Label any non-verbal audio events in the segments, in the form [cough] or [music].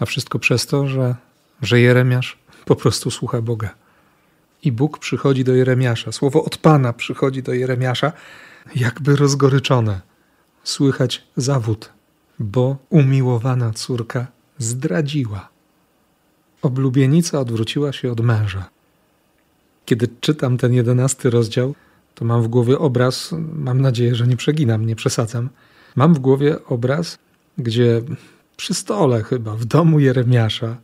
A wszystko przez to, że, że Jeremiasz po prostu słucha Boga. I Bóg przychodzi do Jeremiasza, słowo od Pana przychodzi do Jeremiasza, jakby rozgoryczone. Słychać zawód, bo umiłowana córka zdradziła. Oblubienica odwróciła się od męża. Kiedy czytam ten jedenasty rozdział, to mam w głowie obraz, mam nadzieję, że nie przeginam, nie przesadzam. Mam w głowie obraz, gdzie przy stole chyba, w domu Jeremiasza,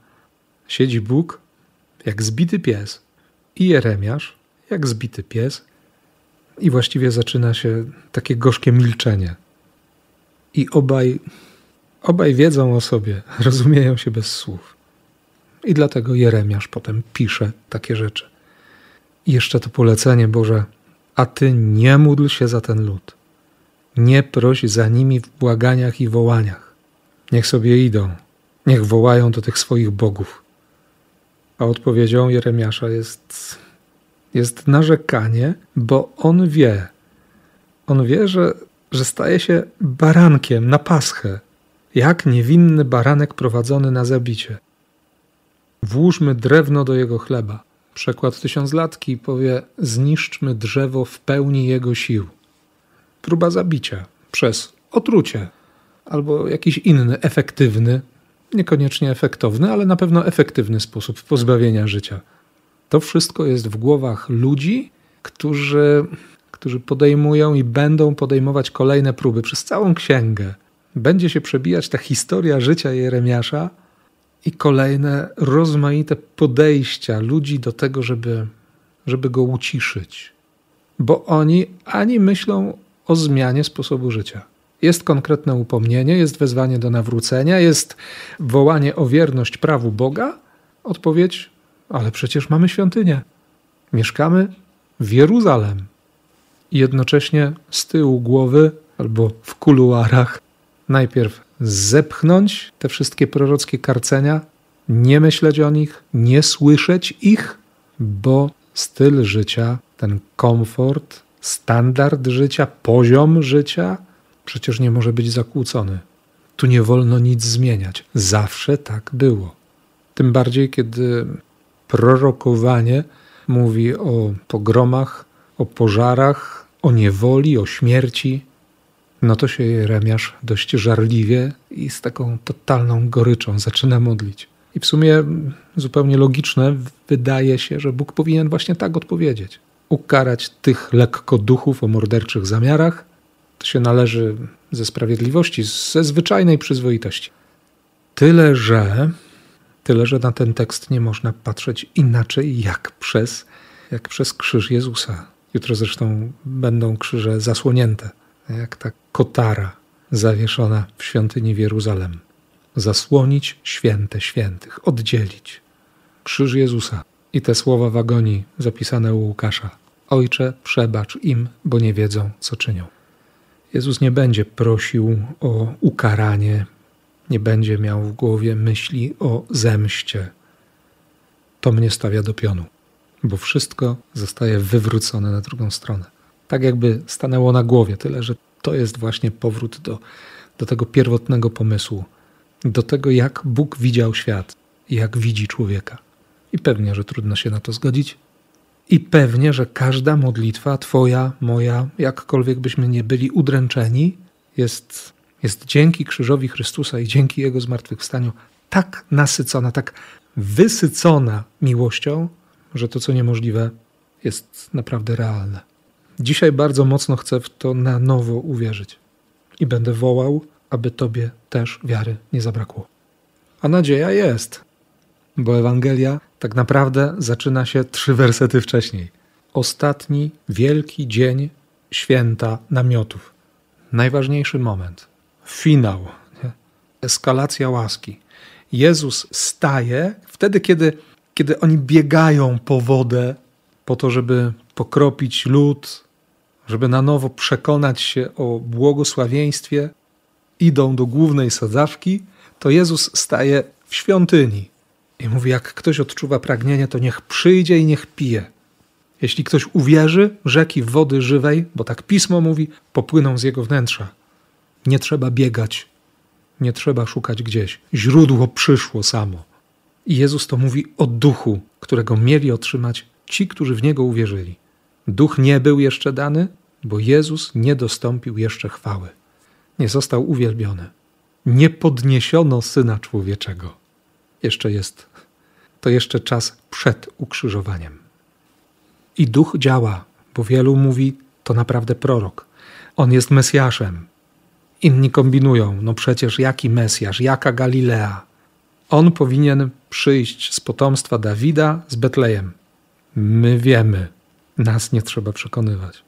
siedzi Bóg jak zbity pies i Jeremiasz jak zbity pies i właściwie zaczyna się takie gorzkie milczenie. I obaj, obaj wiedzą o sobie, [laughs] rozumieją się bez słów. I dlatego Jeremiasz potem pisze takie rzeczy. I jeszcze to polecenie Boże, a ty nie módl się za ten lud. Nie proś za nimi w błaganiach i wołaniach. Niech sobie idą, niech wołają do tych swoich bogów. A odpowiedzią Jeremiasza jest, jest narzekanie, bo on wie, on wie, że, że staje się barankiem na paschę, jak niewinny baranek prowadzony na zabicie. Włóżmy drewno do jego chleba. Przekład tysiąclatki powie: zniszczmy drzewo w pełni jego sił. Próba zabicia przez otrucie albo jakiś inny efektywny, niekoniecznie efektowny, ale na pewno efektywny sposób pozbawienia życia. To wszystko jest w głowach ludzi, którzy, którzy podejmują i będą podejmować kolejne próby przez całą księgę. Będzie się przebijać ta historia życia Jeremiasza i kolejne rozmaite podejścia ludzi do tego, żeby, żeby go uciszyć. Bo oni ani myślą o zmianie sposobu życia. Jest konkretne upomnienie, jest wezwanie do nawrócenia, jest wołanie o wierność prawu Boga. Odpowiedź: Ale przecież mamy świątynię. Mieszkamy w Jeruzalem. I jednocześnie z tyłu głowy albo w kuluarach najpierw zepchnąć te wszystkie prorockie karcenia, nie myśleć o nich, nie słyszeć ich, bo styl życia, ten komfort, standard życia, poziom życia przecież nie może być zakłócony. Tu nie wolno nic zmieniać. Zawsze tak było. Tym bardziej, kiedy prorokowanie mówi o pogromach, o pożarach, o niewoli, o śmierci, no to się Jeremiasz dość żarliwie i z taką totalną goryczą zaczyna modlić. I w sumie zupełnie logiczne wydaje się, że Bóg powinien właśnie tak odpowiedzieć. Ukarać tych lekko duchów o morderczych zamiarach, to się należy ze sprawiedliwości, ze zwyczajnej przyzwoitości. Tyle, że tyle, że na ten tekst nie można patrzeć inaczej jak przez, jak przez krzyż Jezusa. Jutro zresztą będą krzyże zasłonięte, jak ta kotara zawieszona w świątyni w Jeruzalem. Zasłonić święte świętych, oddzielić. Krzyż Jezusa i te słowa w agonii zapisane u Łukasza. Ojcze, przebacz im, bo nie wiedzą, co czynią. Jezus nie będzie prosił o ukaranie, nie będzie miał w głowie myśli o zemście. To mnie stawia do pionu, bo wszystko zostaje wywrócone na drugą stronę. Tak jakby stanęło na głowie, tyle że to jest właśnie powrót do, do tego pierwotnego pomysłu, do tego, jak Bóg widział świat jak widzi człowieka. I pewnie, że trudno się na to zgodzić, i pewnie, że każda modlitwa, Twoja, moja, jakkolwiek byśmy nie byli udręczeni, jest, jest dzięki krzyżowi Chrystusa i dzięki Jego zmartwychwstaniu tak nasycona, tak wysycona miłością, że to, co niemożliwe, jest naprawdę realne. Dzisiaj bardzo mocno chcę w to na nowo uwierzyć i będę wołał, aby Tobie też wiary nie zabrakło. A nadzieja jest, bo Ewangelia tak naprawdę zaczyna się trzy wersety wcześniej. Ostatni wielki dzień święta namiotów. Najważniejszy moment. Finał. Nie? Eskalacja łaski. Jezus staje wtedy, kiedy, kiedy oni biegają po wodę po to, żeby pokropić lód, żeby na nowo przekonać się o błogosławieństwie, idą do głównej sadzawki, to Jezus staje w świątyni i mówi: Jak ktoś odczuwa pragnienie, to niech przyjdzie i niech pije. Jeśli ktoś uwierzy, rzeki wody żywej, bo tak pismo mówi, popłyną z jego wnętrza. Nie trzeba biegać. Nie trzeba szukać gdzieś. Źródło przyszło samo. I Jezus to mówi o duchu, którego mieli otrzymać ci, którzy w niego uwierzyli. Duch nie był jeszcze dany, bo Jezus nie dostąpił jeszcze chwały. Nie został uwielbiony. Nie podniesiono syna człowieczego. Jeszcze jest. To jeszcze czas przed ukrzyżowaniem. I duch działa, bo wielu mówi, to naprawdę prorok. On jest Mesjaszem. Inni kombinują, no przecież jaki Mesjasz, jaka Galilea. On powinien przyjść z potomstwa Dawida z Betlejem. My wiemy, nas nie trzeba przekonywać.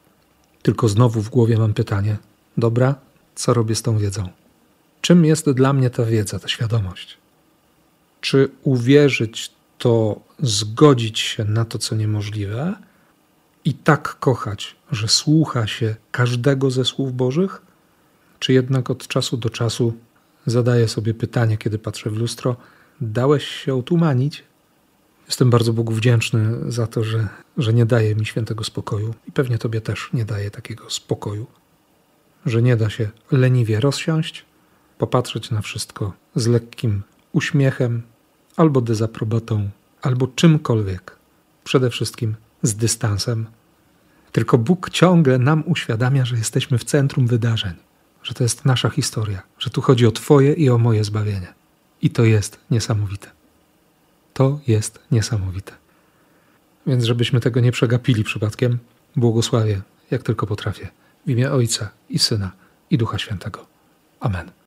Tylko znowu w głowie mam pytanie: dobra, co robię z tą wiedzą? Czym jest dla mnie ta wiedza, ta świadomość? Czy uwierzyć to zgodzić się na to, co niemożliwe i tak kochać, że słucha się każdego ze słów Bożych? Czy jednak od czasu do czasu zadaję sobie pytanie, kiedy patrzę w lustro: dałeś się otumanić? Jestem bardzo Bogu wdzięczny za to, że, że nie daje mi świętego spokoju i pewnie Tobie też nie daje takiego spokoju, że nie da się leniwie rozsiąść, popatrzeć na wszystko z lekkim uśmiechem albo dezaprobatą, albo czymkolwiek, przede wszystkim z dystansem. Tylko Bóg ciągle nam uświadamia, że jesteśmy w centrum wydarzeń, że to jest nasza historia, że tu chodzi o Twoje i o moje zbawienie. I to jest niesamowite. To jest niesamowite. Więc żebyśmy tego nie przegapili przypadkiem, błogosławię, jak tylko potrafię, w imię Ojca i Syna i Ducha Świętego. Amen.